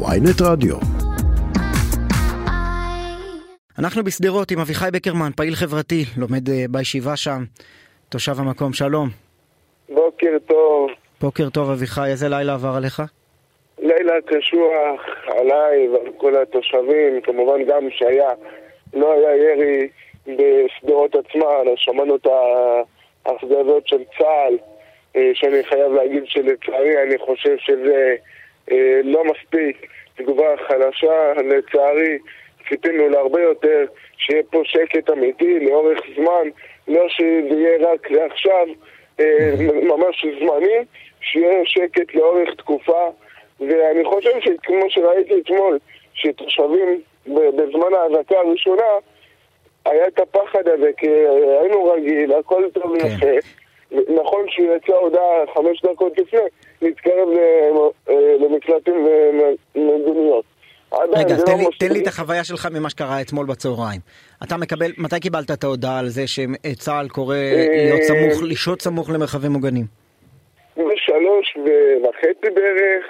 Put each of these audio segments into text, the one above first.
ויינט רדיו. אנחנו בשדרות עם אביחי בקרמן, פעיל חברתי, לומד אה, בישיבה שם, תושב המקום, שלום. בוקר טוב. בוקר טוב אביחי, איזה לילה עבר עליך? לילה קשוח עליי ועל כל התושבים, כמובן גם שהיה, לא היה ירי בשדרות עצמה, שמענו את האכזבות של צה"ל, אה, שאני חייב להגיד שלצערי אני חושב שזה לא מספיק, תגובה חלשה, לצערי ציפינו להרבה יותר, שיהיה פה שקט אמיתי לאורך זמן, לא שזה יהיה רק לעכשיו, אה, ממש זמני, שיהיה שקט לאורך תקופה, ואני חושב שכמו שראיתי אתמול, שתושבים בזמן האזעקה הראשונה, היה את הפחד הזה, כי היינו רגיל, הכל טוב ויפה. כן. נכון שיצאה הודעה חמש דקות לפני, להתקרב אה, למקלטים ומדיניות. רגע, תן, לא לי, תן לי את החוויה שלך ממה שקרה אתמול בצהריים. אתה מקבל, מתי קיבלת את ההודעה על זה שצה"ל קורא להיות אה, סמוך, לשהות סמוך למרחבים מוגנים? בשלוש וחצי בערך,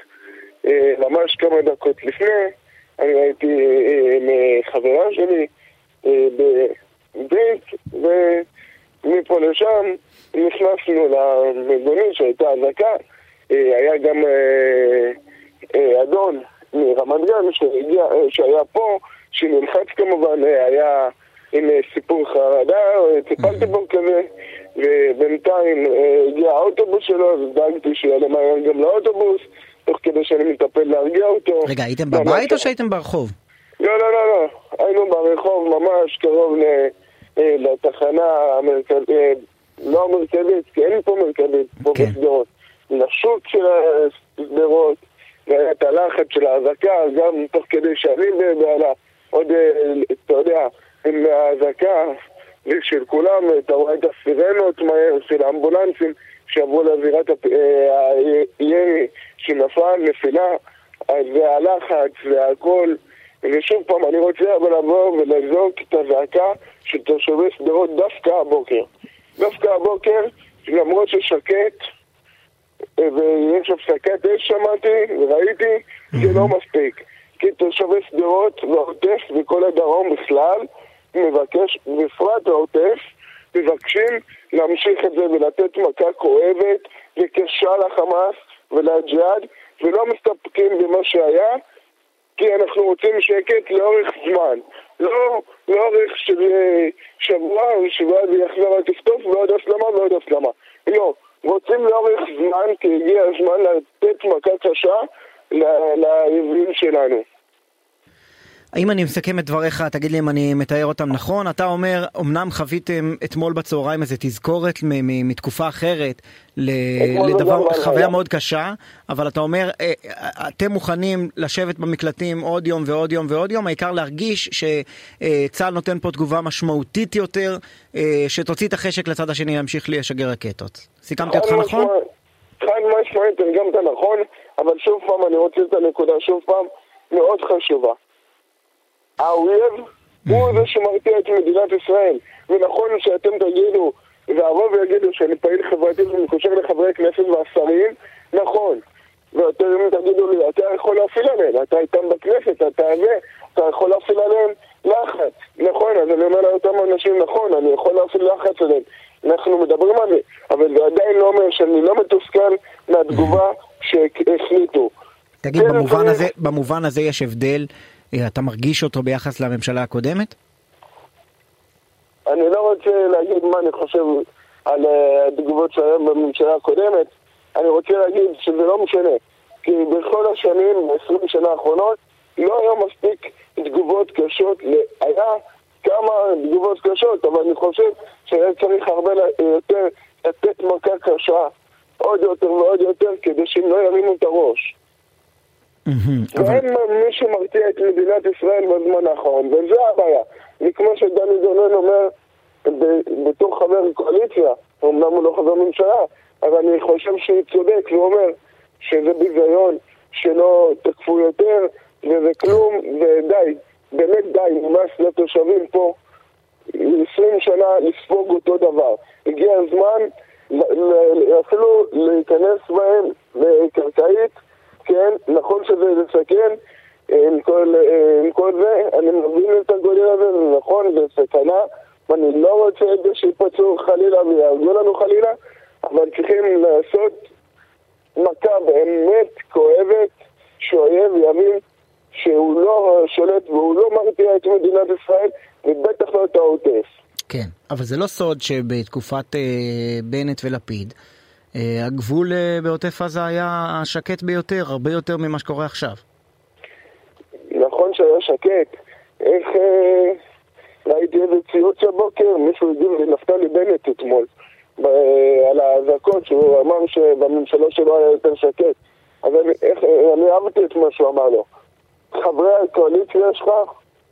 אה, ממש כמה דקות לפני, אני הייתי עם חברה שלי בבית, ומפה לשם למגונית שהייתה אזעקה, אה, היה גם אה, אה, אדון מרמת גן שהגיע, שהיה פה, שנלחץ כמובן, היה עם סיפור חרדה, טיפלתי בו כזה, ובינתיים הגיע האוטובוס שלו, אז דאגתי שיעלה מהר גם לאוטובוס, תוך כדי שאני מטפל להרגיע אותו. רגע, הייתם בבית או שהייתם ברחוב? לא, לא, לא, לא, היינו ברחוב ממש קרוב לתחנה המרכזית, לא המרכזית, כי אין פה מרכזית, פה כן. בשדרות. לשוק של השדרות, והיה את הלחץ של האזעקה, גם תוך כדי שאני בעלה, עוד, אה, אתה יודע, עם האזעקה של כולם, אתה רואה את הסירנות מהר של האמבולנסים שעברו לזירת אה, הירי שנפל, נפילה, אז זה הלחץ והכל. ושוב פעם, אני רוצה אבל לבוא ולזעוק את הזעקה של תושבי שדרות דווקא הבוקר. דווקא הבוקר, למרות ששקט, ויש הפסקת אש שמעתי, וראיתי, זה לא מספיק. כי תושבי שדרות והעוטף וכל הדרום בכלל, מבקש, בפרט העוטף, מבקשים להמשיך את זה ולתת מכה כואבת וקשה לחמאס ולג'יהאד, ולא מסתפקים במה שהיה, כי אנחנו רוצים שקט לאורך זמן. לא לאורך של שבוע, שבוע זה יחזור על טפטוף ועוד הסלמה ועוד הסלמה. לא. רוצים לאורך זמן, כי הגיע הזמן לתת מכה קשה לאויבים שלנו. אם אני מסכם את דבריך, תגיד לי אם אני מתאר אותם נכון. אתה אומר, אמנם חוויתם אתמול בצהריים איזה תזכורת מתקופה אחרת לדבר, לא חוויה מאוד קשה, אבל אתה אומר, אה, אתם מוכנים לשבת במקלטים עוד יום ועוד יום ועוד יום, העיקר להרגיש שצה"ל נותן פה תגובה משמעותית יותר, אה, שתוציא את החשק לצד השני להמשיך לשגר רקטות. סיכמתי אותך נכון? חד משמעית, גם אתה נכון, אבל שוב פעם אני רוצה את הנקודה, שוב פעם, מאוד חשובה. האויב הוא זה שמרתיע את מדינת ישראל. ונכון שאתם תגידו, והרוב יגידו שאני פעיל חברתי ואני חושב לחברי כנסת והשרים, נכון. ואתם תגידו לי, אתה יכול להפעיל עליהם, אתה איתם בכנסת, אתה זה, אתה יכול להפעיל עליהם לחץ. נכון, אז אני אומר לאותם אנשים, נכון, אני יכול להפעיל לחץ עליהם. אנחנו מדברים על זה, אבל זה עדיין לא אומר שאני לא מתוסכל מהתגובה שהחליטו. תגיד, במובן הזה, במובן הזה יש הבדל אתה מרגיש אותו ביחס לממשלה הקודמת? אני לא רוצה להגיד מה אני חושב על אה, התגובות שהיום בממשלה הקודמת, אני רוצה להגיד שזה לא משנה. כי בכל השנים, ב-20 שנה האחרונות, לא היו מספיק תגובות קשות, היה כמה תגובות קשות, אבל אני חושב שהיה צריך הרבה יותר לתת מכה קשה, עוד יותר ועוד יותר, כדי שהם לא ירימו את הראש. ואין מי שמרתיע את מדינת ישראל בזמן האחרון, וזה הבעיה. וכמו שדני דונן אומר, בתור חבר קואליציה, אמנם הוא לא חבר ממשלה, אבל אני חושב שהוא צודק, הוא אומר שזה ביזיון, שלא תקפו יותר, וזה כלום, ודי, באמת די, נמאס לתושבים פה 20 שנה לספוג אותו דבר. הגיע הזמן אפילו להיכנס בהם לקרקעית כן, נכון שזה מסכן, עם כל, עם כל זה, אני מבין את הגודל הזה, זה נכון, זה סכנה, ואני לא רוצה את זה שיפצעו חלילה ויהרגו לנו חלילה, אבל צריכים לעשות מכה באמת כואבת, שאויב יבין שהוא לא שולט והוא לא מרתיע את מדינת ישראל, ובטח לא את העוטף. כן, אבל זה לא סוד שבתקופת אה, בנט ולפיד, אה, הגבול אה, בעוטף עזה היה שקט ביותר, הרבה יותר ממה שקורה עכשיו. נכון שהיה שקט. איך... אה, ראיתי איזה ציוץ הבוקר, מישהו הגיב לנפתלי בנט אתמול, על האזעקות, שהוא אמר שבממשלה שלו היה יותר שקט. אז אני, אהבתי את מה שהוא אמר לו. חברי הקואליציה שלך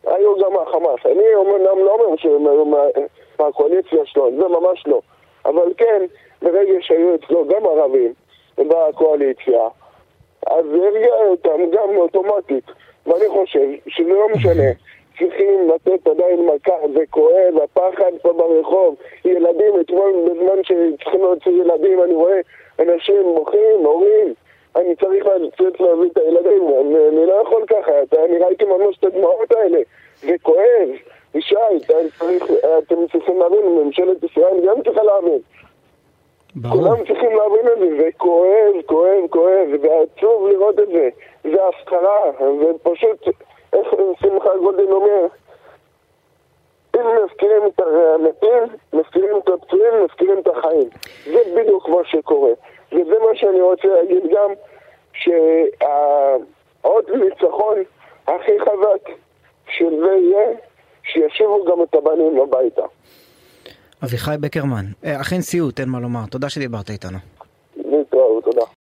היו גם מהחמאס. אני אומנם לא אומר שהם היו מה, מהקואליציה שלו, זה ממש לא. אבל כן, ברגע שהיו אצלו גם ערבים בקואליציה, אז זה הרגיע אותם גם אוטומטית. ואני חושב שזה לא משנה. צריכים לתת עדיין מכה, זה כואב, הפחד פה ברחוב, ילדים, אתמול בזמן שצריכים להוציא ילדים, אני רואה אנשים מוחים, הורים, אני צריך לצאת להביא את הילדים, אני, אני לא יכול ככה, אני ראיתי ממש את הדמעות האלה, זה כואב, ישי, אתם צריכים להבין, ממשלת ישראל גם צריכה להבין. ברור. כולם צריכים להבין את זה, זה כואב, כואב, כואב, זה עצוב לראות את זה, זה הפקרה, זה פשוט... איך שמחה גולדין אומר, אם מזכירים את המתים, מזכירים את הפצועים, מזכירים את החיים. זה בדיוק מה שקורה. וזה מה שאני רוצה להגיד גם, שהעוד ניצחון הכי חזק של זה יהיה, שישיבו גם את הבנים הביתה. אביחי בקרמן, אה, אכן סיוט, אין מה לומר. תודה שדיברת איתנו.